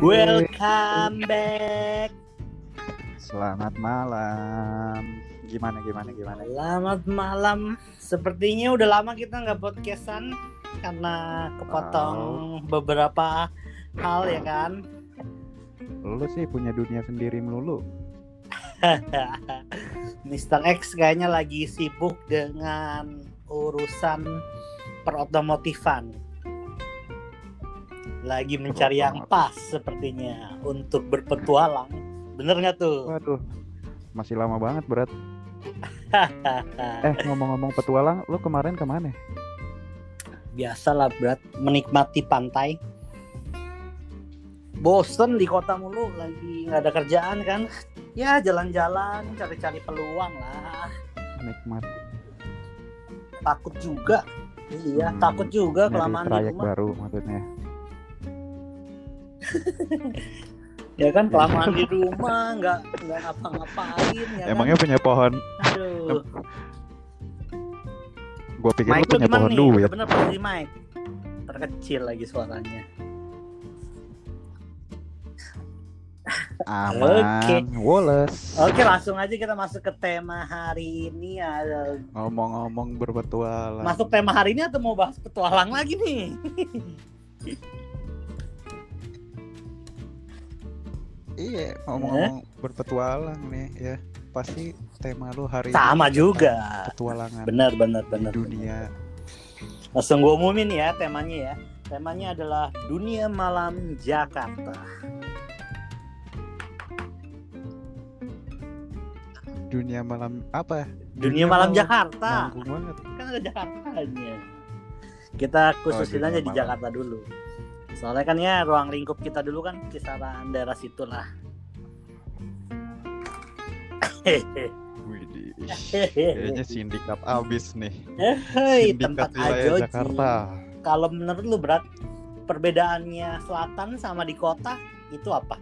Welcome back. Selamat malam. Gimana gimana gimana? Selamat malam. Sepertinya udah lama kita nggak podcastan karena kepotong beberapa hal ya kan. Lu sih punya dunia sendiri melulu. Mr. X kayaknya lagi sibuk dengan urusan perotomotifan. Lagi mencari yang pas sepertinya untuk berpetualang. Bener nggak tuh? Waduh, masih lama banget berat. Eh ngomong-ngomong petualang, lu kemarin ke mana? Biasalah berat menikmati pantai. Bosen di kota mulu lagi nggak ada kerjaan kan? Ya jalan-jalan cari-cari peluang lah. Nikmat. Takut juga. Iya, Hmm, takut juga kelamaan di rumah. baru maksudnya. Ya kan kelamaan di rumah nggak nggak ngapa-ngapain ya Emangnya punya pohon? kan? Aduh. Gua pikir Mike lu punya pohon nih? duit. Bener posisi Mike. Terkecil lagi suaranya. Aman. Oke. Wallace. Oke, langsung aja kita masuk ke tema hari ini. Ada Ngomong-ngomong berpetualang. masuk tema hari ini atau mau bahas petualang lagi nih? Iya, ngomong-ngomong berpetualang nih ya. Pasti tema lu hari Sama ini juga. Petualangan Benar, benar, di benar. dunia. Langsung gue umumin ya temanya ya. Temanya adalah dunia malam Jakarta. Dunia malam apa? Dunia, malam, Jakarta. Nanggung banget. Kan ada Jakartanya. Kita khususin Oh, dunia aja di malam. Jakarta dulu. Soalnya kan ya ruang lingkup kita dulu kan kisaran daerah situ lah. Widih. Kayaknya sindikat abis nih. Hei, Sindikat tempat wilayah Ajoji. Jakarta. Kalau menurut lu berat perbedaannya selatan sama di kota itu apa?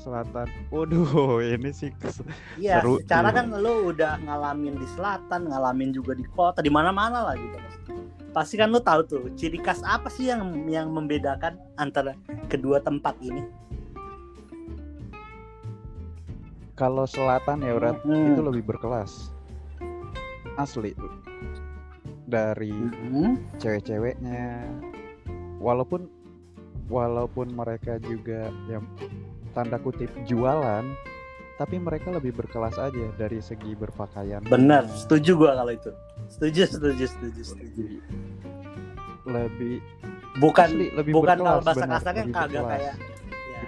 Selatan. Waduh, ini sih kes- Iya, Seru secara kan lu udah ngalamin di selatan, ngalamin juga di kota, di mana-mana lah gitu. Pasti kan lu tahu tuh ciri khas apa sih yang yang membedakan antara kedua tempat ini? kalau selatan ya, Berat, Hmm. itu lebih berkelas. Asli. Dari Hmm. cewek-ceweknya walaupun walaupun mereka juga yang tanda kutip jualan tapi mereka lebih berkelas aja dari segi berpakaian. Benar, setuju gua kalau itu. Setuju, setuju, setuju, setuju. lebih Bukan asli, lebih bukan berkelas, kalau bahasa kasarnya kagak kayak ya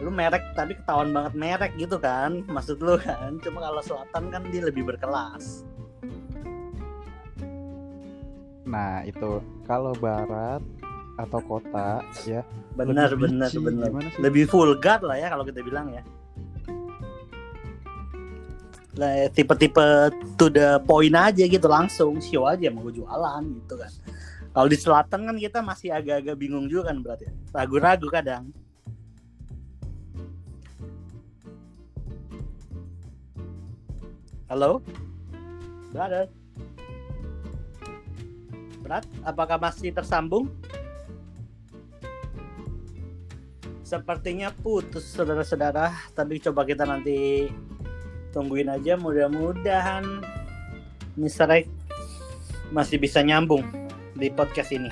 lu merek tapi ketahuan banget merek gitu kan maksud lu kan. Cuma kalau selatan kan dia lebih berkelas. Nah itu. Kalau barat atau kota ya. Benar lebih benar lebih vulgar lah ya kalau kita bilang ya. Lah ya, tipe-tipe to the point aja gitu langsung show aja mau jualan gitu kan. Kalau di selatan kan kita masih agak-agak bingung juga kan berarti. Ragu-ragu kadang. Halo? Brother? Berat apakah masih tersambung Sepertinya putus saudara-saudara, tapi coba kita nanti tungguin aja mudah-mudahan Mr. X masih bisa nyambung di podcast ini.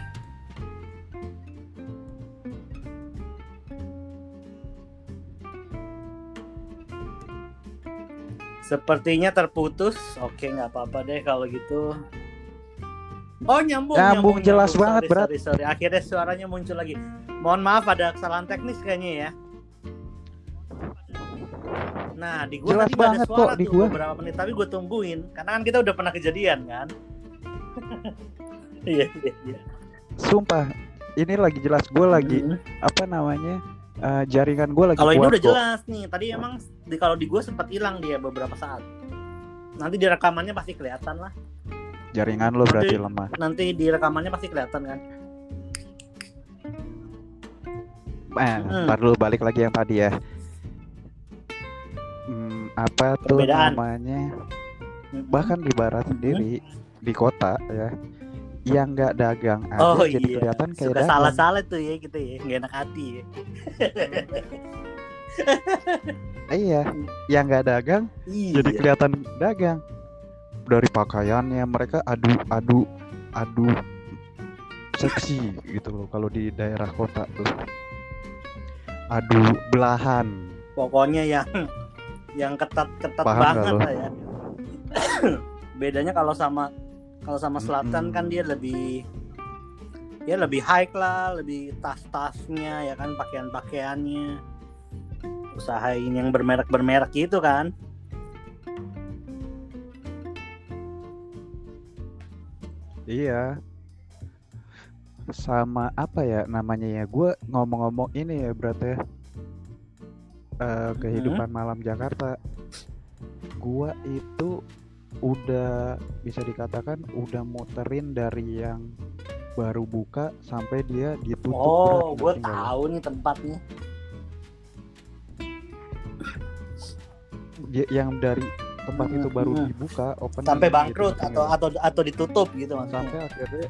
Sepertinya terputus. Oke, nggak apa-apa deh kalau gitu. Oh nyambung, Nyambung, jelas nyambung. banget, Sorry, Berat. sorry, sorry. Akhirnya suaranya muncul lagi. Mohon maaf ada kesalahan teknis kayaknya ya. Nah, di gua Jelas tadi nggak ada banget suara kok di tuh gua. beberapa menit, tapi gue tungguin karena kan kita udah pernah kejadian kan. Iya, iya, iya. sumpah ini lagi jelas gue lagi Hmm. apa namanya eh, jaringan gue lagi Kalau ini udah kok. jelas nih. Tadi emang di kalau di gue sempat hilang dia beberapa saat. Nanti di rekamannya pasti kelihatan lah. Jaringan lo berarti Nanti- lemah Nanti di rekamannya pasti kelihatan kan. eh, Hmm. ntar dulu balik lagi yang tadi ya Hmm, apa tuh Perbedaan. namanya Mm-mm. bahkan di barat sendiri di kota ya yang nggak dagang aja Oh jadi iya, kelihatan kayak suka salah-salah tuh ya gitu ya, nggak enak hati ya. Iya, yang nggak dagang Iya. jadi kelihatan dagang. Dari pakaiannya mereka adu adu adu seksi gitu loh kalau di daerah kota tuh. Adu belahan. Pokoknya yang yang ketat-ketat Paham banget lah ya. Bedanya kalau sama kalau sama selatan Mm-mm. kan dia lebih ya lebih high lah, lebih tas-tasnya ya kan pakaian-pakaiannya. Usahain yang bermerek-bermerek gitu kan. Iya. Sama apa ya namanya ya? Gue ngomong-ngomong ini ya berarti ya. Eh, kehidupan malam Jakarta. Gua itu udah bisa dikatakan udah muterin dari yang baru buka sampai dia ditutup. Oh, gue tahu nih tempatnya. Ya- Yang dari tempat itu baru Hmm. dibuka, open Sampai bangkrut atau atau atau ditutup gitu maksudnya. sampai akhirnya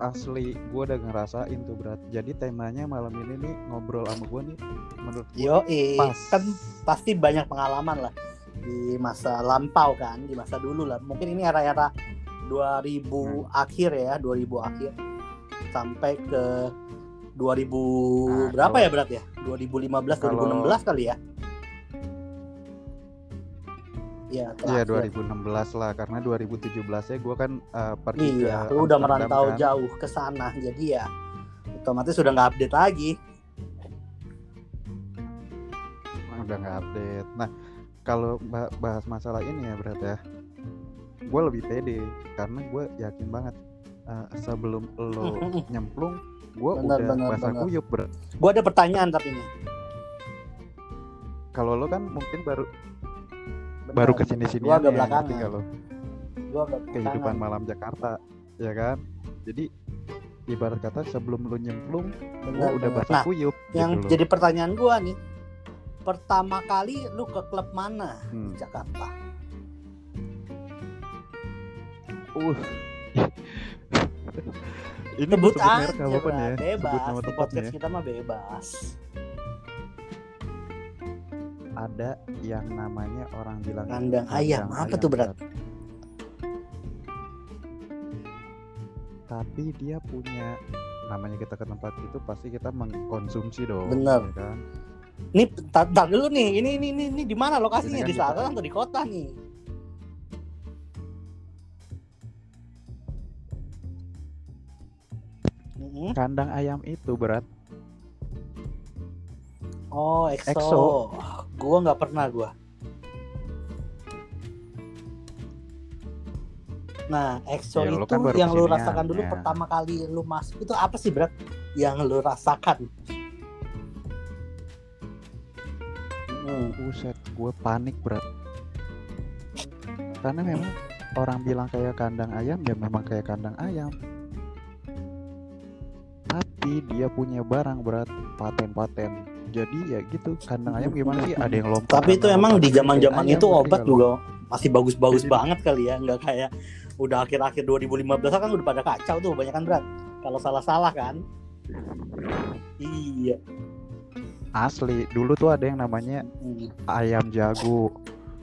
asli gue udah ngerasain tuh berat jadi temanya malam ini nih ngobrol sama gue nih menurut gue Yo, pas kan pasti banyak pengalaman lah di masa lampau kan, di masa dulu lah. Mungkin ini era-era 2000 akhir ya, 2000 akhir sampai ke 2000 Nah, berapa kalau- ya berat ya? 2015 kalau- 2016 kali ya? Ya, Iya terakhir. 2016 lah karena 2017 ya gue kan eh, pergi Iya, ke lu udah merantau kan. jauh ke sana, jadi ya otomatis sudah nggak update lagi. udah nggak update nah kalau ba- bahas masalah ini ya berat ya gue lebih pede karena gue yakin banget eh, sebelum lo nyemplung gue udah benar, basah benar. kuyup berat Gua ada pertanyaan tapi nih. kalau lo kan mungkin baru Baru ke sini sini Gua agak belakangan. lo. Gua agak kehidupan malam Jakarta ya kan? Jadi ibarat kata sebelum lu nyemplung gua udah basah Nah, kuyup yang gitu loh. jadi pertanyaan gua nih pertama kali lu ke klub mana Hmm. di Jakarta? Uh. Ini sebut merek aja apa ya bebas. sebut nama di podcast ya. kita mah bebas ada yang namanya orang bilang Kandang ayam. Apa tuh, Berat? tapi dia punya namanya kita ke tempat itu pasti kita mengkonsumsi dong Bener. ya kan ini tar, dulu nih ini ini ini, ini di mana lokasinya kan di kita- selatan atau di kota nih Mm-mm. kandang ayam itu berat Oh, EXO. EXO. Gua nggak pernah gua. Nah, EXO Ya, itu kan yang lu rasakan dulu ya. pertama kali lu masuk itu apa sih, Berat? Yang lu rasakan? Hmm. Buset, gue panik berat. Karena memang orang bilang kayak kandang ayam ya memang kayak kandang ayam. Tapi dia punya barang berat paten-paten. Jadi ya gitu kandang ayam gimana sih? Ada yang lompat. Tapi itu emang di sini, zaman-zaman kayak itu ayam, obat juga masih bagus-bagus Jadi- banget kali ya, nggak kayak udah akhir-akhir 2015 kan udah pada kacau tuh banyak kan berat. Kalau salah-salah kan. Iya. Asli, dulu tuh ada yang namanya Hmm. ayam jago,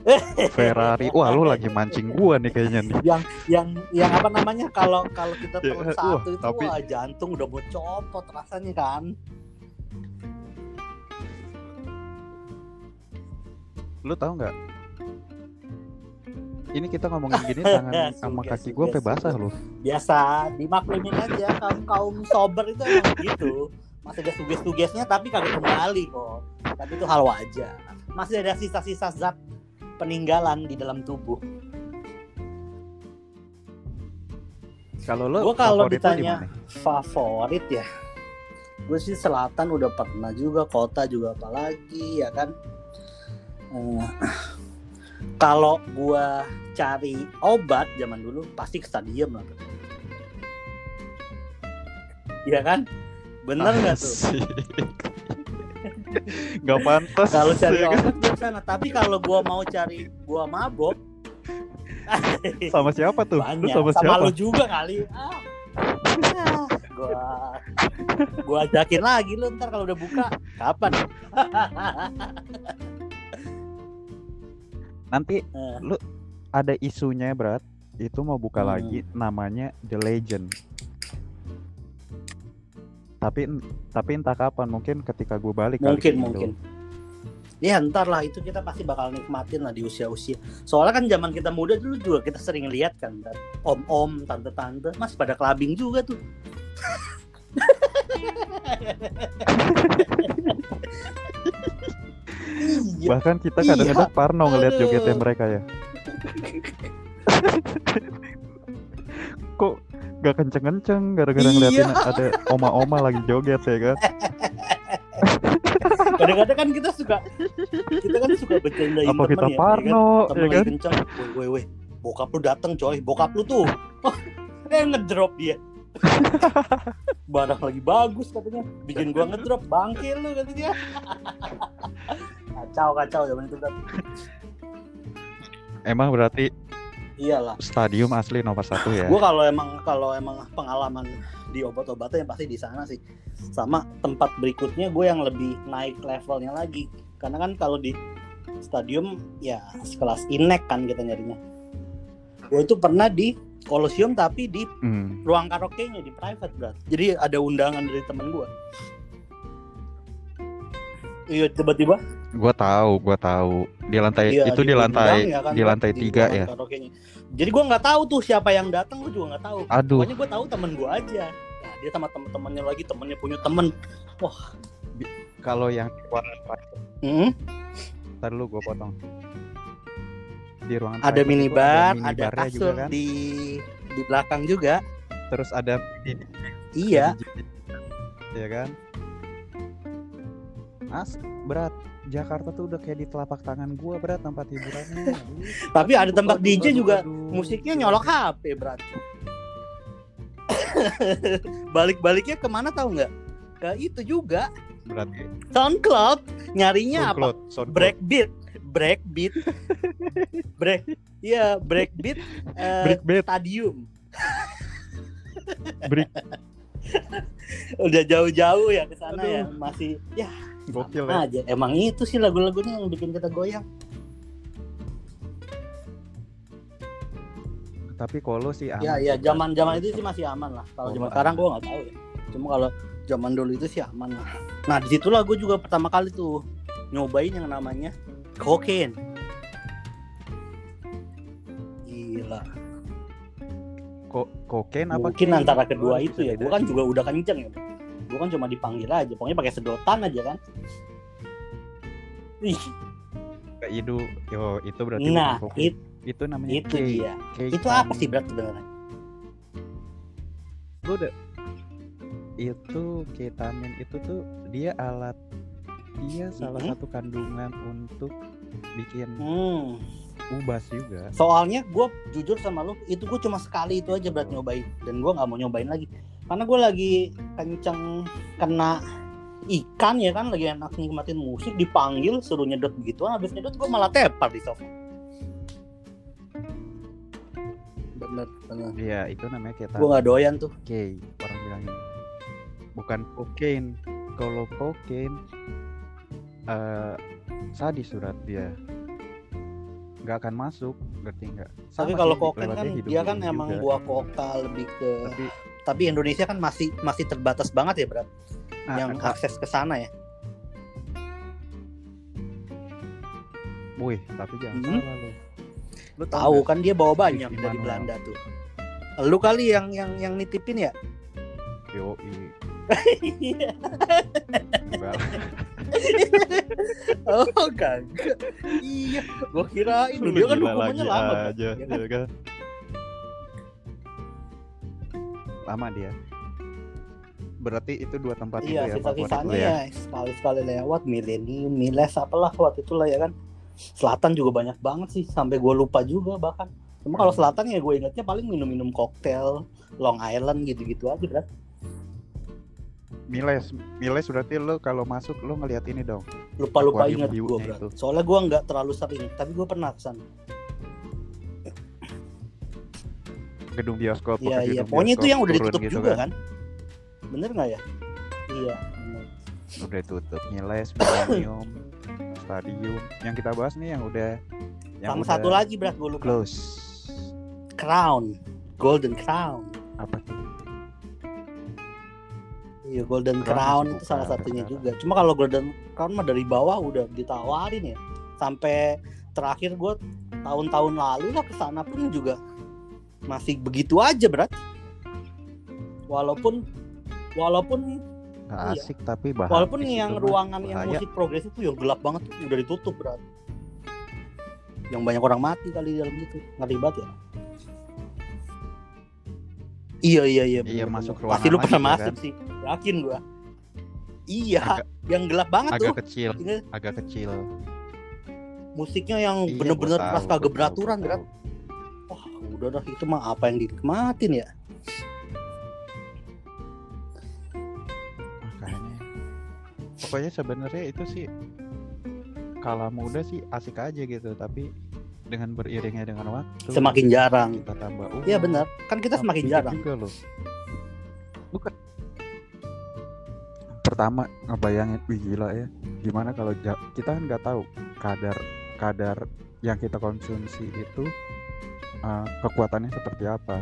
Ferrari. Wah, lu lagi mancing gua nih kayaknya nih. yang yang yang apa namanya kalau kalau kita wah, satu itu tapi- wah jantung udah mau copot rasanya kan Lu tahu nggak? Ini kita ngomongin gini tangan sama kaki suges, sampai basah loh. biasa dimaklumin aja kaum kaum sober itu emang gitu. Masih ada tugas-tugasnya tapi kagak kembali kok tapi itu hal wajar. Masih ada sisa-sisa zat peninggalan di dalam tubuh. Kalau lu Gua kalau lu ditanya favorit ya gue sih selatan udah pernah juga kota juga apalagi ya kan Eh, kalau gua cari obat zaman dulu pasti ke stadium lah Iya kan bener nggak tuh. Nggak pantas. kalau cari ya kan? obat gue sana tapi kalau gua mau cari gua mabok Sama siapa tuh? Lu Banyak. sama, Sama, siapa? lu juga kali. Ah. Ah, gua gua ajakin lagi lu ntar kalau udah buka. Kapan? Nanti Eh, ada isunya, Brat. Itu mau buka Hmm. lagi namanya The Legend. Tapi tapi entah kapan, mungkin ketika gue balik kali mungkin Indo. mungkin. Ya ntar lah itu kita pasti bakal nikmatin lah di usia-usia. Soalnya kan zaman kita muda dulu juga kita sering lihat kan om-om, tante-tante masih pada clubbing juga tuh. iya. Bahkan kita Iya. kadang-kadang parno ngeliat Aduh. jogetnya mereka ya. Kok gak kenceng-kenceng gara-gara Iya. ngeliatin ada oma-oma lagi joget ya kan? Kadang-kadang kan kita suka kita kan suka bercandain Apa kita ya, ya kan? parno ya kan? kenceng, weh weh bokap lu dateng coy, bokap lu tuh, eh ngedrop dia. Barang lagi bagus katanya, bikin gua ngedrop, bangke lu kata dia. kacau kacau zaman itu kan. Emang berarti Iyalah, stadium asli nomor satu ya? gua kalau emang kalau emang pengalaman di obat-obatan yang pasti di sana sih. Sama tempat berikutnya gue yang lebih naik levelnya lagi, karena kan kalau di stadium ya sekelas inek kan kita nyarinya. Gue itu pernah di Colosseum tapi di Hmm. ruang karaoke-nya di private berat. Jadi ada undangan dari temen gue. Iya tiba-tiba Gua tahu, gua tahu. Di lantai iya, itu di diundang lantai ya kan, di lantai di tiga ya. karaoke-nya. Jadi gue nggak tahu tuh siapa yang datang, gue juga nggak tahu. Aduh, Pokoknya gue tahu temen gue aja. Nah, dia sama temen-temennya lagi, temennya punya temen. kalau yang di ruangan private, Hmm, ntar lu gua potong. Di ruangan ada minibar, ada minibarnya juga kasur kan. di di belakang juga. Terus ada Iya. ya kan? As berat Jakarta tuh udah kayak di telapak tangan gua berat tempat hiburannya. Tapi ada tempat aduh, DJ aduh, juga aduh. musiknya nyolok HP berat. Balik-baliknya ke mana tahu nggak? Ke itu juga berarti SoundCloud nyarinya apa? SoundCloud, SoundCloud. Breakbeat, breakbeat, break, iya breakbeat, eh, Breakbeat, stadium. break Udah jauh-jauh ya ke sana ya masih ya gokil ya. aja. Emang itu sih lagu-lagunya yang bikin kita goyang. Tapi kalau sih aman Ya ya Brat. zaman-zaman itu sih masih aman lah. Kalau Oh, zaman aman. sekarang gua nggak tahu ya. Cuma kalau zaman dulu itu sih aman lah. Nah di situlah gue juga pertama kali tuh nyobain yang namanya kokain. Gila. Ko- kokain apa? Mungkin kain? antara Oh, kedua bisa itu ya. Gue kan juga udah kenceng ya. Gue kan cuma dipanggil aja. Pokoknya pakai sedotan aja kan. Ih, Kayak itu, yo itu berarti nah it- itu namanya itu K. dia. K Itu apa kan. sih berat sebenarnya? Lu udah itu ketamin itu tuh dia alat dia salah satu kandungan untuk bikin Hmm. ubas juga. Soalnya gue jujur sama lu, itu gue cuma sekali itu aja berat nyobain dan gue nggak mau nyobain lagi karena gue lagi kenceng kena ikan ya kan lagi enak nikmatin musik dipanggil suruh nyedot begituan habis nyedot gue malah tepar di sofa. Bener bener. Iya, itu namanya Gue ketamin. nggak doyan tuh. K orang bilangnya. Bukan kokain. Kalau kokain eh sadis surat dia. nggak akan masuk, ngerti nggak? Tapi kalau kokain kan dia kan hidup emang juga. buah koka lebih ke Tapi tapi Indonesia kan masih masih terbatas banget ya berat ah, yang ah, akses ke sana ya. wih, tapi jangan Hmm. salah lu. Lu Tahu kan dia bawa banyak dari Manuel. Belanda tuh. Lu kali yang yang yang nitipin ya? Yoi. Iya. Enggak. Oh kagak. Iya, gua kirain Lu dia kan gila hukumannya lagi lama. Aja, Ya kan? ya kan? Lama dia. Berarti itu dua tempat itu Iya, ya favorit sisa-sisanya ya. ya sekali-sekali lewat milenium, miles apalah waktu itu lah ya kan. Selatan juga banyak banget sih, sampai gua lupa juga bahkan. Cuma kalau Hmm. selatan ya gue ingetnya paling minum-minum koktail, Long Island gitu-gitu aja, Bro. Miles, Miles berarti lu kalau masuk lu ngeliat ini dong. Aquarium inget view-nya gue, itu. Soalnya gua nggak terlalu sering, tapi gue pernah ke sana. gedung bioskop Iya iya. Pokoknya itu yang udah ditutup gitu juga kan. Bener nggak ya? Iya. bener. udah tutup Niles Millennium Stadium yang kita bahas nih yang udah yang Sama udah satu lagi berat gue lupa. close Crown, Golden Crown. apa tuh Iya Golden Crown Crown itu salah satunya sekarang. juga. Cuma kalau Golden Crown mah dari bawah udah ditawarin ya. Sampai terakhir gue tahun-tahun lalu lah ke sana pun juga masih begitu aja berat. Walaupun walaupun nggak Iya. asik tapi bahaya walaupun yang ruangan yang bahaya. musik progresif itu yang gelap banget tuh udah ditutup berat. Yang banyak orang mati kali di dalam itu ngeri banget ya. Iya iya iya. Iya, masuk ruangan Pasti lu pernah tuh, masuk kan? sih. Yakin gua. Iya, Agak- yang gelap banget tuh. agak kecil Ini agak kecil musiknya yang Iya, bener-bener pas tahu, kagak beraturan kan. Wah, udah dah itu mah apa yang dinikmatin ya. makanya pokoknya sebenarnya itu sih kala muda sih asik aja gitu tapi dengan beriringnya dengan waktu Semakin jarang. kita tambah umur Iya benar. Kan kita semakin jarang. juga loh bukan pertama ngebayangin wih gila ya gimana kalau kita kan nggak tahu kadar kadar yang kita konsumsi itu uh, kekuatannya seperti apa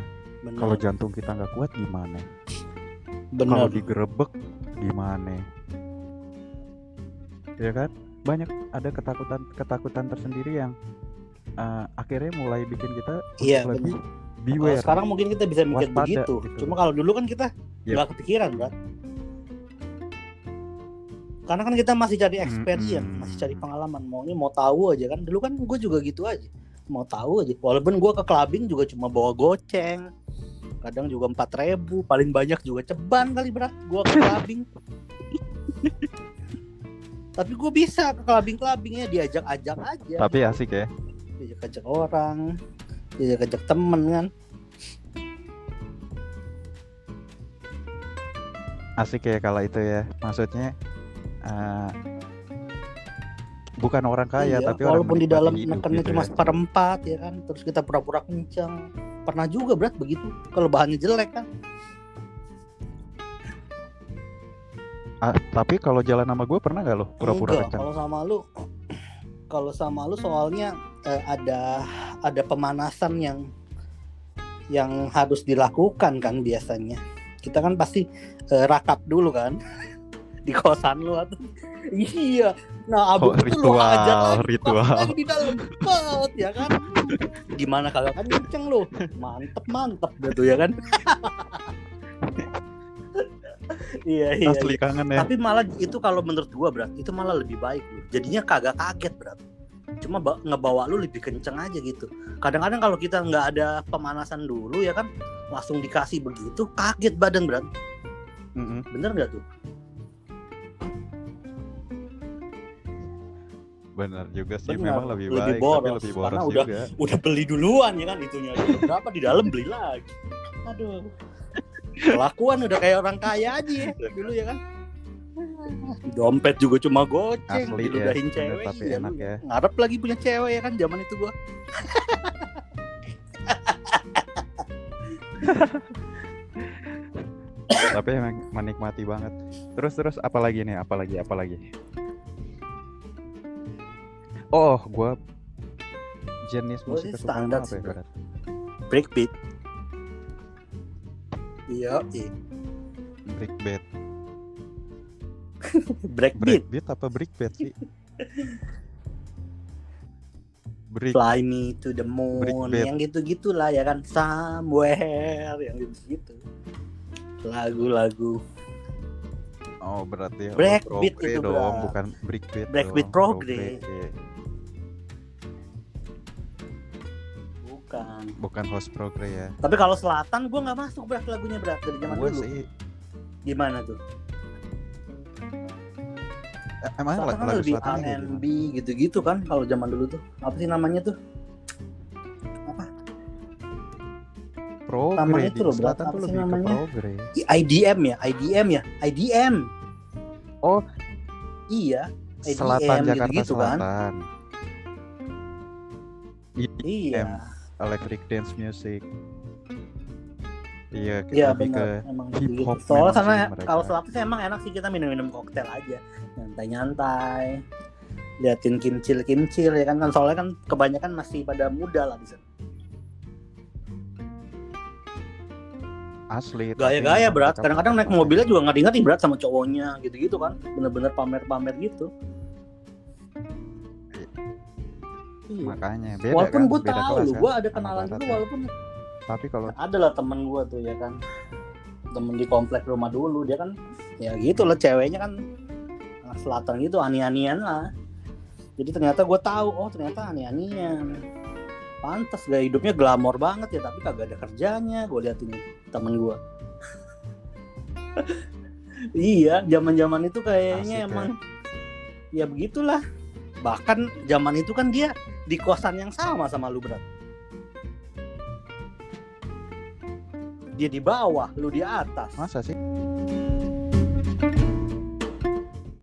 kalau jantung kita nggak kuat gimana kalau digerebek gimana ya kan banyak ada ketakutan ketakutan tersendiri yang uh, akhirnya mulai bikin kita Iya, lebih Kalau beware sekarang mungkin kita bisa mikir begitu. gitu. Cuma kalau dulu kan kita Yep. nggak kepikiran, Bro. Karena kan kita masih cari experience, Mm-mm. masih cari pengalaman. Maunya mau tahu aja kan. Dulu kan gue juga gitu aja. Mau tahu aja. Walaupun gue ke clubbing juga cuma bawa goceng. Kadang juga empat ribu, paling banyak juga ceban kali berat. Gue ke clubbing. Tapi gue bisa ke clubbing-clubbingnya diajak-ajak aja. tapi asik ya Diajak-ajak orang, diajak-ajak temen kan. asik ya kalau itu ya maksudnya uh, bukan orang kaya Iya, tapi orang walaupun di menikmati dalam nekennya gitu cuma ya. seperempat ya kan? Terus kita pura-pura kencang pernah juga berat begitu. Kalau bahannya jelek kan? Ah, tapi kalau jalan sama gue pernah nggak lo pura-pura kencang kalau sama lu kalau sama lu soalnya eh, ada ada pemanasan yang yang harus dilakukan kan biasanya. Kita kan pasti eh, rakap dulu kan di kosan lu atau? Iya. Nah Oh, abis itu lu ritual, ajar lagi, ritual. lagi di dalam banget ya kan? Gimana kagak kan kenceng lu? Mantep mantep gitu ya kan? Iya iya, asli iya. kangen ya. Tapi malah itu kalau menurut gua berat itu malah lebih baik lu jadinya kagak kaget berat cuma ba- ngebawa lu lebih kenceng aja gitu. Kadang-kadang kalau kita nggak ada pemanasan dulu ya kan langsung dikasih begitu kaget badan berat Mm-mm. bener nggak tuh benar juga sih Benar, memang lebih, lebih baik boros, tapi lebih boros karena udah- juga. udah beli duluan ya kan itunya. Berapa di dalam beli lagi? Aduh. Kelakuan udah kayak orang kaya aja ya dulu ya kan. Di dompet juga cuma goceng Asli ya, diludahin bener, cewek tapi iya, enak ya. ngarep lagi punya cewek ya kan zaman itu gua. Tapi emang menikmati banget. Terus terus apalagi nih? Apalagi apalagi oh gue jenis musik sih kesukaan standar apa sih, ya bro. Berat? breakbeat iya iya breakbeat breakbeat breakbeat apa breakbeat sih break fly me to the moon Breakbeat. yang gitu gitulah ya kan somewhere yang gitu gitu lagu-lagu oh berarti oh, Breakbeat itu, dong Bro. bukan breakbeat Breakbeat dong, progre. Bukan. Bukan host progre ya. Tapi kalau selatan gua nggak masuk berat lagunya berat dari zaman gue dulu. sih. Gimana tuh? Eh, emang selatan lagu, kan lagu lebih selatan? R&B gitu-gitu kan kalau zaman dulu tuh. Apa sih namanya tuh? Progre di itu loh, selatan tuh lebih ke namanya? progre I- IDM ya? IDM ya? IDM Oh. iya IDM selatan Jakarta gitu-gitu kan. Selatan. Iya electric dance music iya ke- Iya lebih ke benar, emang hip gitu. hop Soalnya sana sih mereka. kalau selatan sih emang enak sih kita minum-minum koktail aja, nyantai-nyantai, liatin kimcil-kimcil ya kan kan soalnya kan kebanyakan masih pada muda lah di sana. asli Gaya-gaya berat, kadang-kadang naik mobilnya juga ngadi-ngadi berat sama cowoknya gitu-gitu kan, bener-bener pamer-pamer gitu. Iya. makanya beda Walaupun kan gue beda tahu kelas lu, kan gue ada kenalan baratnya. walaupun tapi kalau ada lah temen gue tuh ya kan temen di komplek rumah dulu dia kan ya gitu lah ceweknya kan anak selatan gitu ani-anian lah jadi ternyata gue tahu oh ternyata ani-anian pantas gaya hidupnya glamor banget ya tapi kagak ada kerjanya gue liatin temen gue iya zaman zaman itu kayaknya Asik ya. emang ya begitulah bahkan zaman itu kan dia di kosan yang sama sama lu berat dia di bawah lu di atas. Masa sih